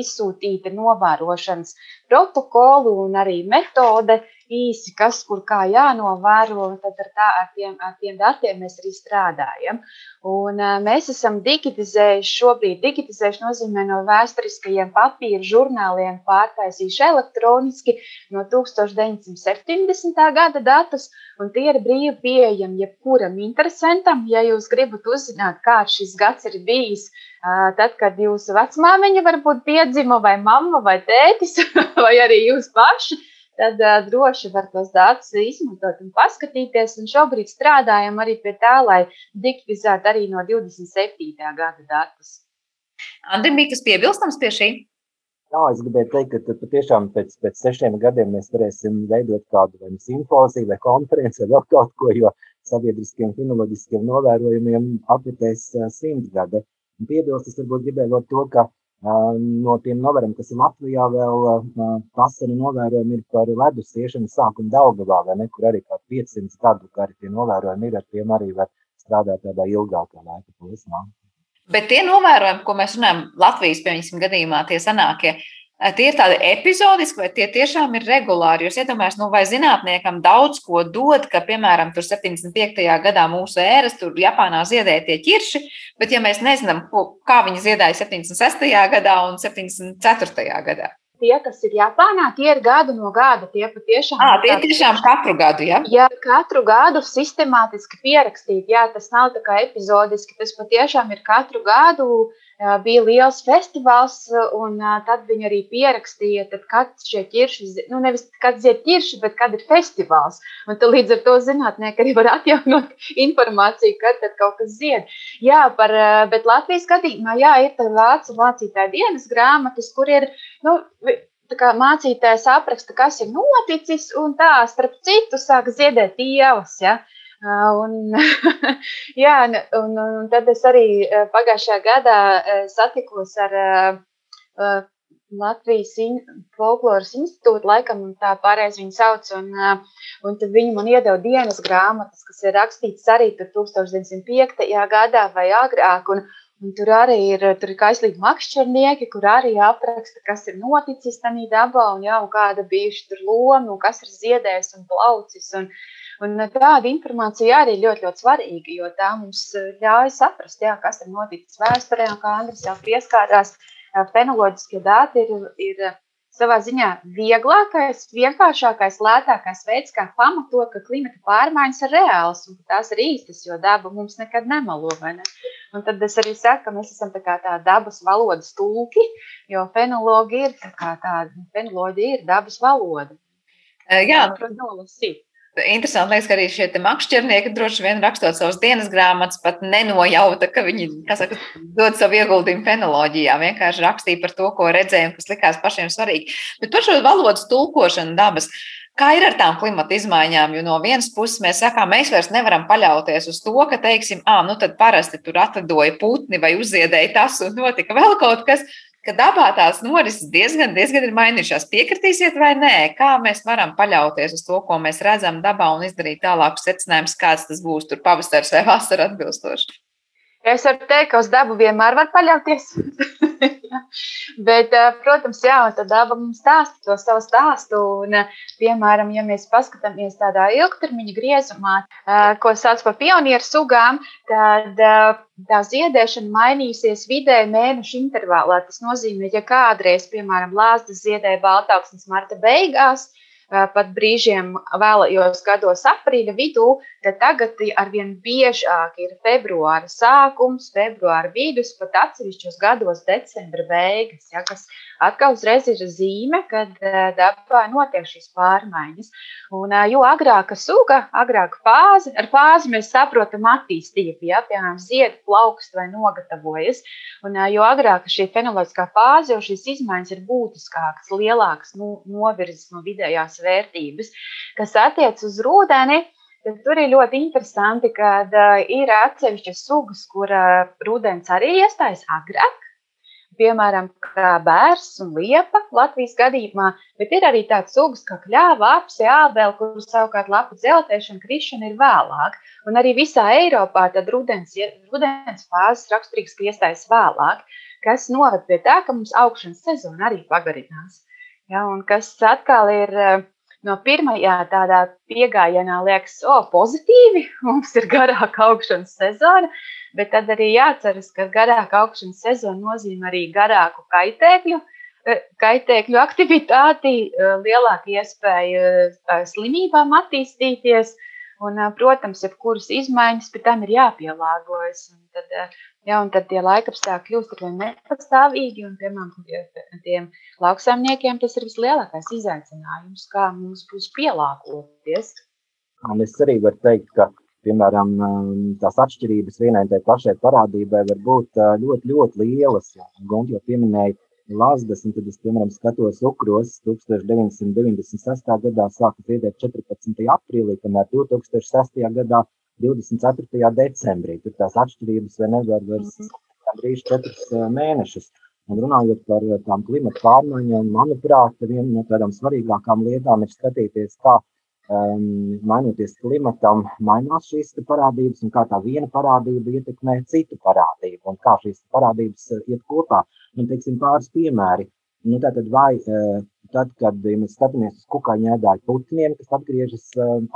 S5: izsūtīta novērošanas protokolu un arī metode īsi, kas kur kā jānovēro, un tad ar, tā, ar, tiem, ar tiem datiem mēs arī strādājam. Un, mēs esam digitizējuši, šobrīd digitizējuši nozīmē no vēsturiskajiem papīra žurnāliem pārtaisījuši elektroniski no 1970. gada datus, un tie ir brīvi pieejami jebkuram interesantam. Ja jūs gribat uzzināt, kā šis gads ir bijis, tad, kad jūsu vecmāmiņa varbūt piedzima, vai mamma, vai tētis, vai arī jūs paši, tad uh, droši var tos datus izmantot un paskatīties. Un šobrīd strādājam arī pie tā, lai digitizētu arī no 27. gada datus.
S2: Andri, bija kas piebilstams pie šī?
S6: Jā, es gribēju teikt, ka patiešām pēc, pēc sešiem gadiem mēs varēsim veidot kādu vai nu simpoziju vai konferenci vai vēl kaut ko, jo sabiedriskiem finoloģiskiem novērojumiem apritēs simt gadi. Un piebilst, es varbūt gribēju to, ka No tiem novērojumiem, kas ir Latvijā, vēl vasarā novērojumi ir par ledus iešanu sākumu Daugavā, vai ne, kur arī kā 500 gadu, arī tie novērojumi ir, ar tiem arī var strādāt tādā ilgākā laika posmā.
S2: Bet tie novērojumi, ko mēs runājam Latvijas, piemēram, gadījumā, tie sanākie, Tie ir tādi epizodiski, vai tie tiešām ir regulāri? Jūs iedomājaties, nu, vai zinātniekam daudz ko dod, ka, piemēram, tur 75. gadā mūsu ēras, tur Japānā ziedēja tie ķirši, bet ja mēs nezinām, ko, kā viņi ziedāja 76. gadā un 74. gadā.
S5: Tie, kas ir Japānā, tie ir gadu no gada. Tie patiešām
S2: à, tie tiešām katru gadu. Ja?
S5: Jā, katru gadu sistemātiski pierakstīt. Jā, tas nav tā kā epizodiski. Tas patiešām ir katru gadu bija liels festivāls, un tad viņi arī pierakstīja, tad, kad šie ķirši, nu nevis kad zied ķirši, bet kad ir festivāls. Un tad līdz ar to zinātnieki arī var atjaunot informāciju, kad tad kaut kas zied. Jā, par, bet Latvijas gadījumā, jā, ir tā vācu mācītāja dienas grāmatas, kur ir, nu, kā mācītājs apraksta, kas ir noticis, un tā, starp citu, sāk ziedēt ievas, ja. Un, jā, un, un tad es arī pagājušajā gadā satikos ar Latvijas in, folkloras institūtu, laikam tā pārējais viņu sauc, un, un tad viņi man iedeva dienas grāmatas, kas ir rakstītas arī tur 1905. gadā vai agrāk, un, un tur arī ir, tur ir kaislīgi makšķernieki, kur arī apraksta, kas ir noticis tajā dabā, un jau kāda bijuši tur loma, un kas ir ziedējis un plaucis, un, Un tāda informācija arī ļoti, ļoti svarīga, jo tā mums eh, ļauj saprast, jā, kas ir noticis vēsturē, un kā Andris jau pieskārās, fenoloģiskie dati ir, ir eh, savā ziņā vieglākais, vienkāršākais, lētākais veids, kā pamatot, ka klimata pārmaiņas ir reālas un ka tās ir īstas, jo daba mums nekad nemelo. Ne? Un tad es arī saku, ka mēs esam tā tā dabas valodas tulki, jo fenoloģija ir tā, tāda, fenoloģija ir dabas valoda.
S2: Jā, protams, Interesanti, liekas, ka arī šie makšķernieki droši vien rakstot savas dienas grāmatas, pat nenojauta, ka viņi saka, dod savu ieguldījumu fenoloģijā. Vienkārši rakstīja par to, ko redzējām, kas likās pašiem svarīgi. Bet par šo valodas tulkošanu dabas. Kā ir ar tām klimata izmaiņām? Jo no vienas puses mēs sakām, mēs vairs nevaram paļauties uz to, ka, teiksim, ah, nu tad parasti tur atlidoja putni vai uzziedēja tas un notika vēl kaut kas ka dabā tās norises diezgan, diezgan ir mainījušās. Piekritīsiet vai nē, kā mēs varam paļauties uz to, ko mēs redzam dabā un izdarīt tālākus secinājumus, kāds tas būs tur pavasars vai vasara atbilstoši.
S5: Es varu teikt, ka uz dabu vienmēr var paļauties. Bet, protams, jā, tad daba mums stāsta to savu stāstu. Un, piemēram, ja mēs paskatāmies tādā ilgtermiņa griezumā, ko sauc par pionieru sugām, tad tā ziedēšana mainīsies vidēji mēnešu intervālā. Tas nozīmē, ja kādreiz, piemēram, lāstas ziedēja baltāksnes marta beigās, pat brīžiem vēlajos gados, aprīļa vidū, tad tagad arvien biežāk ir februāra sākums, februāra vidus, pat atsevišķos gados decembra beigas, ja, kas atkal uzreiz ir zīme, kad dabā notiek šīs pārmaiņas. Un, jo agrāka suga, agrāka fāze, ar fāzi mēs saprotam attīstību, ja, piemēram, zied, plaukst vai nogatavojas. Un, jo agrāka šī fenoloģiskā fāze, jo šīs izmaiņas ir būtiskākas, lielākas, nu, novirzes no vidējās vērtības, kas attiec uz rudeni. Tad tur ir ļoti interesanti, ka uh, ir atsevišķas sugas, kur uh, rudens arī iestājas agrāk, piemēram, kā bērs un liepa Latvijas gadījumā, bet ir arī tāds sugas kā kļāva, apse, ābeli, kur savukārt lapu dzeltēšana, krišana ir vēlāk. Un arī visā Eiropā tad rudens, rudens fāzes raksturīgs, iestājas vēlāk, kas noved pie tā, ka mums augšanas sezona arī pagarinās. Ja, un kas atkal ir no pirmajā tādā piegājienā liekas, o, pozitīvi, mums ir garāka augšanas sezona, bet tad arī jāatceras, ka garāka augšanas sezona nozīmē arī garāku kaitēkļu, kaitēkļu aktivitāti, lielāku iespēju slimībām attīstīties. Un, protams, jebkuras izmaiņas pie tam ir jāpielāgojas. Un tad, ja, un tad tie laikapstākļi kļūst ar vien nepastāvīgi, un, piemēram, tiem lauksaimniekiem tas ir vislielākais izaicinājums, kā mums būs pielāgoties.
S6: Un es arī varu teikt, ka piemēram, tās atšķirības vienai tai pašai parādībai var būt ļoti, ļoti lielas. Gonti jau pieminēja Lazdas, un tad es, piemēram, skatos Ukros 1996. gadā sāka ziedēt 14. aprīlī, kamēr 2006. gadā 24. decembrī. Tur tās atšķirības vai nevar vairs gandrīz 4 mēnešus. Un runājot par tām klimata pārmaiņām, manuprāt, viena no tādām svarīgākām lietām ir skatīties, kā um, mainoties klimatam, mainās šīs parādības, un kā tā viena parādība ietekmē citu parādību, un kā šīs parādības iet kopā. Un, teiksim, pāris piemēri. Nu, tātad, vai tad, kad ja mēs skatāmies uz kukaiņu ēdāju putniem, kas atgriežas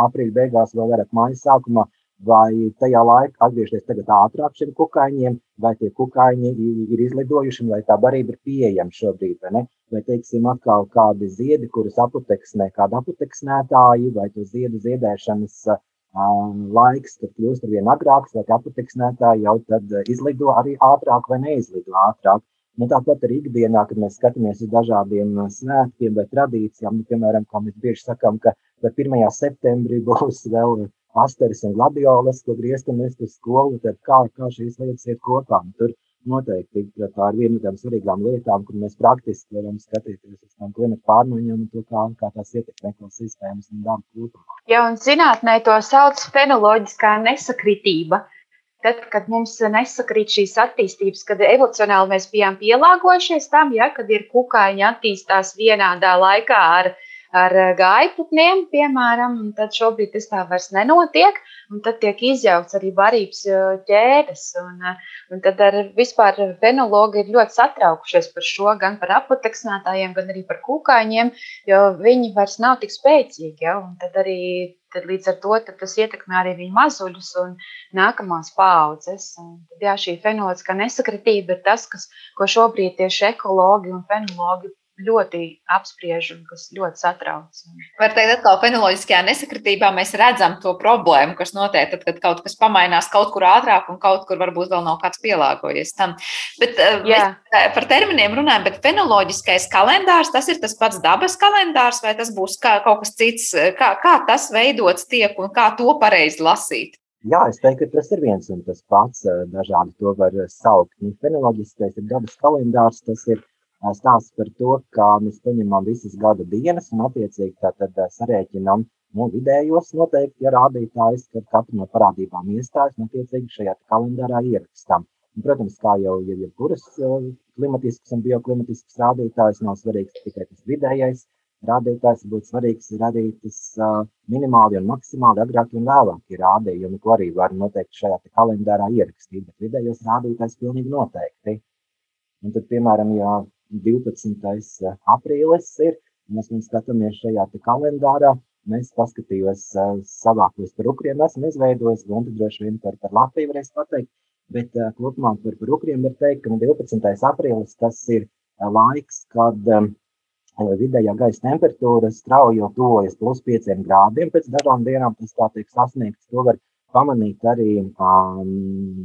S6: aprīļa beigās vai vairāk mājas sākumā, vai tajā laikā atgriezties tagad ātrāk šiem kukaiņiem, vai tie kukaiņi ir izlidojuši, vai tā barība ir pieejama šobrīd, vai ne? Vai, teiksim, atkal kādi ziedi, kurus aputeksnē kādi aputeksnētāji, vai to ziedu ziedēšanas um, laiks, kad kļūst ar vien agrāks, vai aputeksnētāji jau tad izlido arī ātrāk vai neizlido ātrāk. Nu, tāpat arī ikdienā, kad mēs skatāmies uz dažādiem uh, svētkiem vai tradīcijām, nu, piemēram, kā mēs bieži sakām, ka 1. septembrī būs vēl asteris un gladiolas, ko griežamies uz skolu, tad kā, kā šīs lietas iet kopā. Tur noteikti tā ir viena no tām svarīgām lietām, kur mēs praktiski varam skatīties uz tām klimata pārmaiņām un to, kā, kā tās ietekmē ekosistēmas un dabu kopumā.
S5: Jā, un zinātnē to sauc fenoloģiskā nesakritība. Tad, kad mums nesakrīt šīs attīstības, kad evolucionāli mēs bijām pielāgojušies tam, ja, kad ir kukaiņi attīstās vienādā laikā ar, ar gaiputniem, piemēram, tad šobrīd tas tā vairs nenotiek, un tad tiek izjaukts arī barības ķēdes, un, un tad ar vispār fenologi ir ļoti satraukušies par šo, gan par apoteksnētājiem, gan arī par kukaiņiem, jo viņi vairs nav tik spēcīgi, ja, un tad arī tad līdz ar to tas ietekmē arī viņu mazuļus un nākamās paudzes. Un tad, jā, šī fenoloģiskā nesakritība ir tas, kas, ko šobrīd tieši ekologi un fenologi ļoti apspriež un kas ļoti satrauc.
S2: Var teikt, atkal fenoloģiskajā nesakritībā mēs redzam to problēmu, kas notiek tad, kad kaut kas pamainās kaut kur ātrāk un kaut kur varbūt vēl nav kāds pielāgojies tam. Bet uh, mēs par terminiem runājam, bet fenoloģiskais kalendārs, tas ir tas pats dabas kalendārs vai tas būs kā, kaut kas cits? Kā, kā tas veidots tiek un kā to pareizi lasīt?
S6: Jā, es teiktu, ka tas ir viens un tas pats. Dažādi to var saukt. Nu, fenoloģiskais ir dabas kalendārs, tas ir stāsts par to, kā mēs paņemam visas gada dienas un attiecīgi tātad sarēķinam nu, vidējos noteikti ja rādītājus, kad katra no parādībām iestājas un attiecīgi šajā kalendārā ierakstam. Un, protams, kā jau ir jebkuras klimatisks un bioklimatisks rādītājs, nav svarīgs tikai tas vidējais rādītājs, būtu svarīgs arī tas uh, minimāli un maksimāli agrāk un vēlāk ir rādījumi, ko arī var noteikti šajā kalendārā ierakstīt, bet vidējos rādītājs pilnīgi noteikti. Un tad, piemēram, ja 12. aprīlis ir. Mēs skatāmies šajā kalendārā. Mēs paskatījos savākos par ukriem, esam izveidojis, un droši vien par, par Latviju varēs pateikt. Bet kopumā par, par ukriem var teikt, ka 12. aprīlis tas ir laiks, kad vidējā gaisa temperatūra strauji tuvojas plus 5 grādiem. Pēc dažām dienām tas tā tiek sasniegts. To var pamanīt arī um,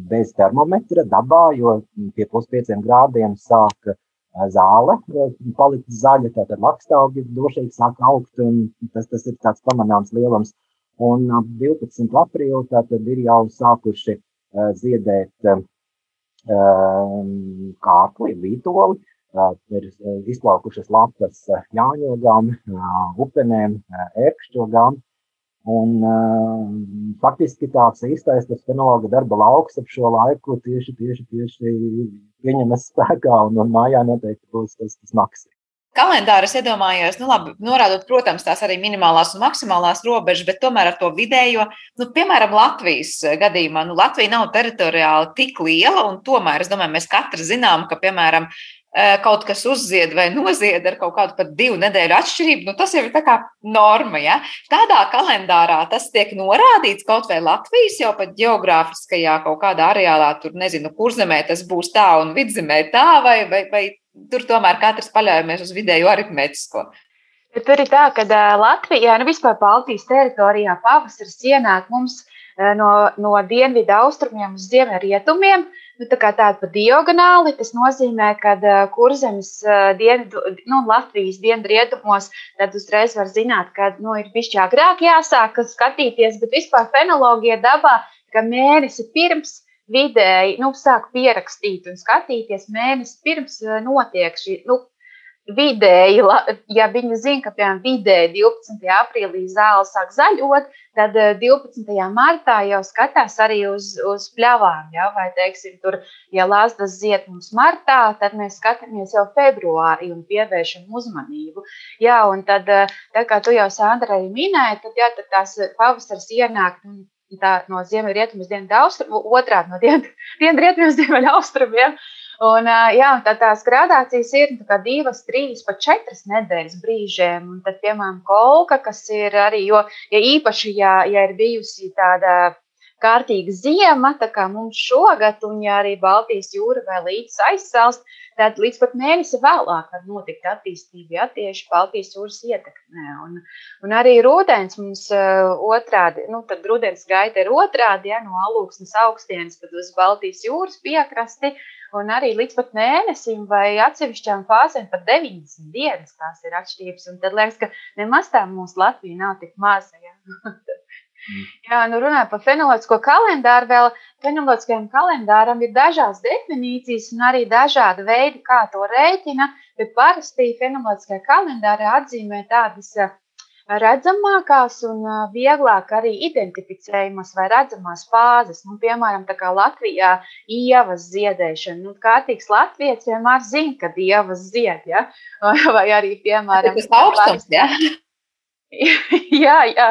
S6: bez termometra dabā, jo pie plus 5 grādiem sāk zāle palikt zaļa, tātad lakstaugi drošīgi sāk augt, un tas, tas ir tāds pamanāms lielums. Un ap 12. aprīli tātad ir jau sākuši ziedēt kārkli, vītoli, ir izplaukušas lapas jāņogām, upenēm, ērkšķogām, Un, uh, faktiski tāds īstais tas fenologa darba lauks ap šo laiku tieši, tieši, tieši pieņemas spēkā, un, un mājā noteikti būs tas, tas maksimums.
S2: Kalendāri es iedomājos, nu, labi, norādot, protams, tās arī minimālās un maksimālās robežas, bet tomēr ar to vidējo, nu, piemēram, Latvijas gadījumā, nu, Latvija nav teritoriāli tik liela, un tomēr, es domāju, mēs katrs zinām, ka, piemēram, kaut kas uzzied vai nozied ar kaut kādu pat divu nedēļu atšķirību, nu, tas jau ir tā kā norma. Ja? Tādā kalendārā tas tiek norādīts kaut vai Latvijas jau pat geogrāfiskajā kaut kādā areālā, tur nezinu, kur zemē tas būs tā un vidzemē tā, vai, vai, vai tur tomēr katrs paļaujamies uz vidēju aritmētisko.
S5: Tur ir tā, ka Latvijā, nu vispār Baltijas teritorijā pavasaris ienāk mums no, no dienvidu austrumiem uz ziemeļrietumiem. rietumiem nu, tā tāda pa diagonāli. Tas nozīmē, ka uh, kurzemes uh, dienvidu, nu, Latvijas dienvidrietumos, tad uzreiz var zināt, ka nu, ir bišķi agrāk jāsāk skatīties, bet vispār fenologija dabā, ka mēnesi pirms vidēji, nu, sāk pierakstīt un skatīties mēnesi pirms notiek šī, nu, vidēji, ja viņi zina, ka piemēram vidēji 12. aprīlī zāle sāk zaļot, tad 12. Eh, martā jau skatās arī uz, uz pļavām. Ja? Vai, teiksim, tur, ja lāstas zied mums martā, tad mēs skatāmies jau februārī un pievēršam uzmanību. Jā, un tad, eh, tā kā tu jau Sandra arī minēji, tad, jā, tad tās pavasars ienāk nu, tā, no ziemeļrietumu uz dienvidu austrumu, otrādi no dienvidu uz ziemeļu austrumiem. Ja? Un, jā, tā tās gradācijas ir nu, divas, trīs, pat četras nedēļas brīžiem. Un tad, piemēram, kolka, kas ir arī, jo ja īpaši, ja, ja ir bijusi tāda kārtīga ziema, tā kā mums šogad, un ja arī Baltijas jūra vēl līdz aizsalst, tad līdz pat mēnesi vēlāk var notikt attīstība, ja tieši Baltijas jūras ietekmē. Un, un arī rudens mums uh, otrādi, nu tad rudens gaita ir otrādi, ja no alūksnes augstienes, tad uz Baltijas jūras piekrasti, un arī līdz pat mēnesim vai atsevišķām fāzēm pat 90 dienas tās ir atšķirības. Un tad liekas, ka nemaz tā mūsu Latvija nav tik maza. Ja? Mm. Jā, nu runājot par fenoloģisko kalendāru, vēl fenoloģiskajam kalendāram ir dažādas definīcijas un arī dažādi veidi, kā to rēķina, bet parasti fenoloģiskajā kalendārā atzīmē tādas redzamākās un vieglāk arī identificējamas vai redzamās fāzes. Nu, piemēram, Latvijā ievas ziedēšana. Nu, kārtīgs latviečs vienmēr zina, kad ievas zied, ja? vai arī, piemēram,
S2: tas augstums, ja?
S5: jā, jā,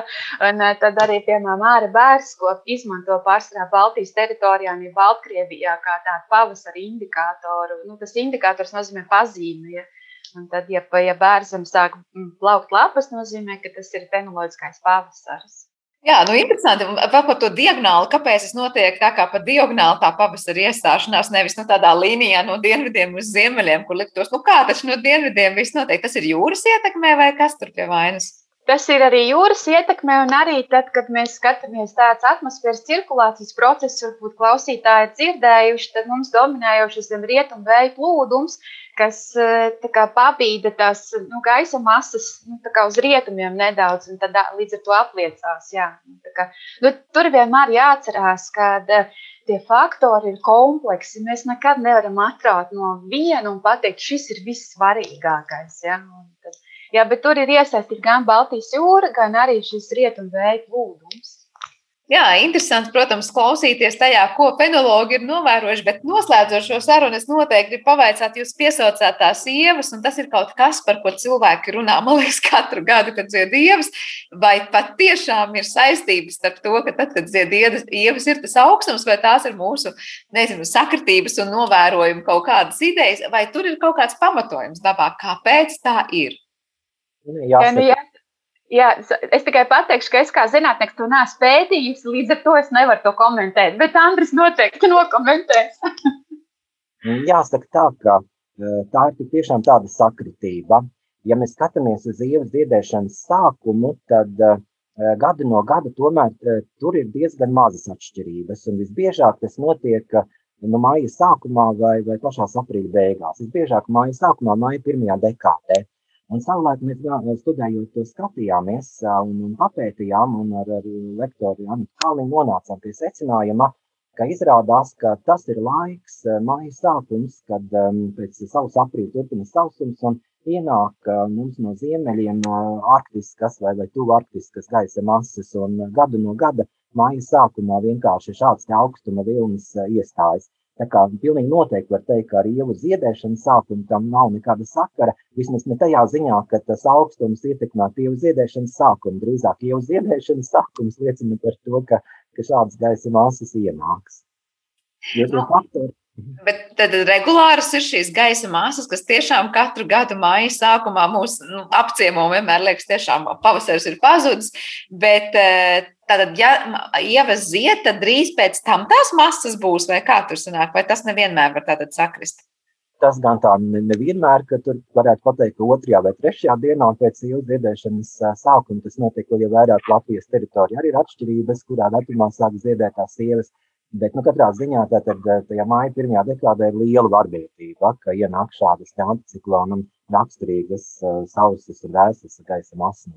S5: un tad arī, piemēram, ārā bērns, ko izmanto pārsvarā Baltijas teritorijā un Baltkrievijā kā tādu pavasara indikātoru. Nu, tas indikators nozīmē pazīmi. Ja? Un tad, ja, ja bērnam sāk mm, plaukt lapas, nozīmē, ka tas ir fenoloģiskais pavasaris.
S2: Jā, nu interesanti. Vēl par to diagonāli, kāpēc tas notiek tā kā pa diagonāli tā pavasara iestāšanās, nevis nu, tādā līnijā no dienvidiem uz ziemeļiem, kur liktos, nu kā taču no dienvidiem viss notiek. Tas ir jūras ietekmē vai kas tur pie vainas?
S5: Tas ir arī jūras ietekme, un arī tad, kad mēs skatāmies tādas atmosfēras cirkulācijas procesus, varbūt klausītāji ir dzirdējuši, tad mums dominējošais zem rietumu vēja plūdums, kas eh, kā, pabīda tās nu, gaisa masas nu, uz rietumiem nedaudz, un tad līdz ar to apliecās. Jā. Nu, kā, nu, tur vienmēr jāatcerās, ka tie faktori ir kompleksi. Mēs nekad nevaram atraut no viena un pateikt, šis ir vissvarīgākais. Ja? Un tad, Jā, bet tur ir iesaistīta gan Baltijas jūra, gan arī šis rietumu vēja plūdums.
S2: Jā, interesanti, protams, klausīties tajā, ko fenologi ir novērojuši, bet noslēdzot šo sarunu, es noteikti gribu pavaicāt, jūs piesaucāt tās ievas, un tas ir kaut kas, par ko cilvēki runā, man liekas, katru gadu, kad dzied ievas, vai pat tiešām ir saistības starp to, ka tad, kad dzied ievas, ir tas augstums, vai tās ir mūsu, nezinu, sakritības un novērojumi kaut kādas idejas, vai tur ir kaut kāds pamatojums dabā, kāpēc tā ir?
S6: Jāsaka,
S5: nu, jā, Jā, es tikai pateikšu, ka es kā zinātnēks to neesmu pētījis, līdz ar to es nevaru to komentēt. Bet Andris noteikti nokomentēs.
S6: Nu, jāsaka tā, ka e, tā ir tiešām tāda sakritība. Ja mēs skatāmies uz ievas dziedēšanas sākumu, tad uh, gadu no gada tomēr uh, tur ir diezgan mazas atšķirības. Un visbiežāk tas notiek uh, no māja sākumā vai, vai pašā aprīļa beigās. Visbiežāk māja sākumā, māja pirmajā dekādē. Uh, Un savulaik mēs studējot to skatījāmies un, un papētījām, un ar, ar lektoru Jānu Kalniņu nonācām pie secinājuma, ka izrādās, ka tas ir laiks, māja sākums, kad um, pēc savas aprīļa turpina sausums un ienāk uh, mums no ziemeļiem uh, arktiskas vai, vai tuvu arktiskas gaisa masas, un gadu no gada māja sākumā vienkārši šāds augstuma vilnis uh, iestājas. Tā kā pilnīgi noteikti var teikt, ka ar ievu ziedēšanas sākumu tam nav nekāda sakara. Vismaz ne tajā ziņā, ka tas augstums ietekmē ievu ziedēšanas sākumu. Drīzāk ievu ziedēšanas sākums liecina par to, ka, ka šādas gaisa masas ienāks. Jo no. faktori
S2: Bet tad regulāras ir šīs gaisa masas, kas tiešām katru gadu māja sākumā mūs nu, apciemo. Vienmēr liekas, tiešām pavasaris ir pazudis. Bet eh, Tātad, ja ievas ziet, tad drīz pēc tam tās masas būs, vai kā tur sanāk, vai tas nevienmēr var tātad sakrist?
S6: Tas gan tā nevienmēr, ka tur varētu pateikt, ka otrajā vai trešajā dienā pēc ielas dziedēšanas sākuma tas notiek jau vairāk Latvijas teritorijā. Arī ir atšķirības, kurā datumā sāk dziedēt tās sievas. Bet nu, katrā ziņā tātad, tajā māja pirmajā dekādē ir liela varbītība, ka ienāk šādas anticiklonam raksturīgas uh, sausas un vēsas gaisa masas.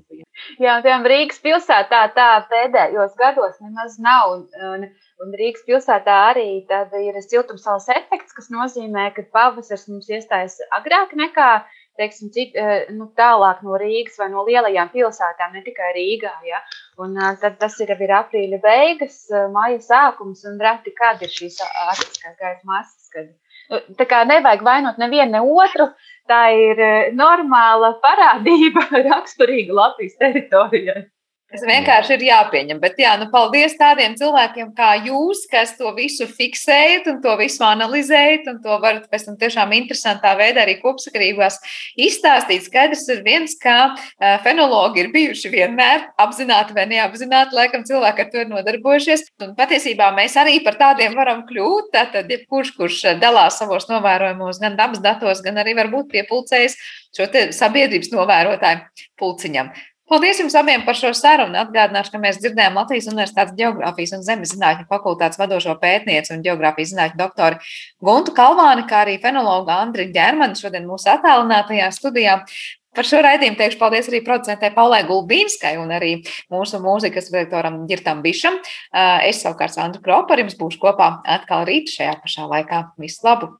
S5: Jā, piemēram, Rīgas pilsētā tā pēdējos gados nemaz nav. Un, un Rīgas pilsētā arī ir siltumsaules efekts, kas nozīmē, ka pavasars mums iestājas agrāk nekā teiksim, cit, eh, nu, tālāk no Rīgas vai no lielajām pilsētām, ne tikai Rīgā. Ja? Un, eh, tad tas ir, ir aprīļa beigas, eh, maija sākums un reti, kad ir šīs arktiskās gaisa masas. Kad, tā kā nevajag vainot nevienu ne otru, tā ir normāla parādība raksturīga Latvijas teritorijai.
S2: Tas vienkārši ir jāpieņem. Bet, jā, nu, paldies tādiem cilvēkiem kā jūs, kas to visu fiksējat un to visu analizējat, un to varat pēc tam tiešām interesantā veidā arī kopsakarībās izstāstīt. Skaidrs ir viens, ka fenologi ir bijuši vienmēr apzināti vai neapzināti, laikam cilvēki ar to ir nodarbojušies. Un patiesībā mēs arī par tādiem varam kļūt. Tātad, jebkurš, kurš dalās savos novērojumos, gan dabas datos, gan arī varbūt piepulcējas šo sabiedrības novērotāju pulciņam. Paldies jums abiem par šo sarunu. Atgādināšu, ka mēs dzirdējām Latvijas Universitātes Geogrāfijas un Zemes zinātņu fakultātes vadošo pētnieci un geogrāfijas zinātņu doktoru Guntu Kalvāni, kā arī fenologu Andri Ģermanu šodien mūsu attālinātajā studijā. Par šo raidījumu teikšu paldies arī producentē Paulai Gulbīnskai un arī mūsu mūzikas redaktoram Girtam Bišam. Es savukārt Sandru Kropu ar jums būšu kopā atkal rīt šajā pašā laikā. Visu labu!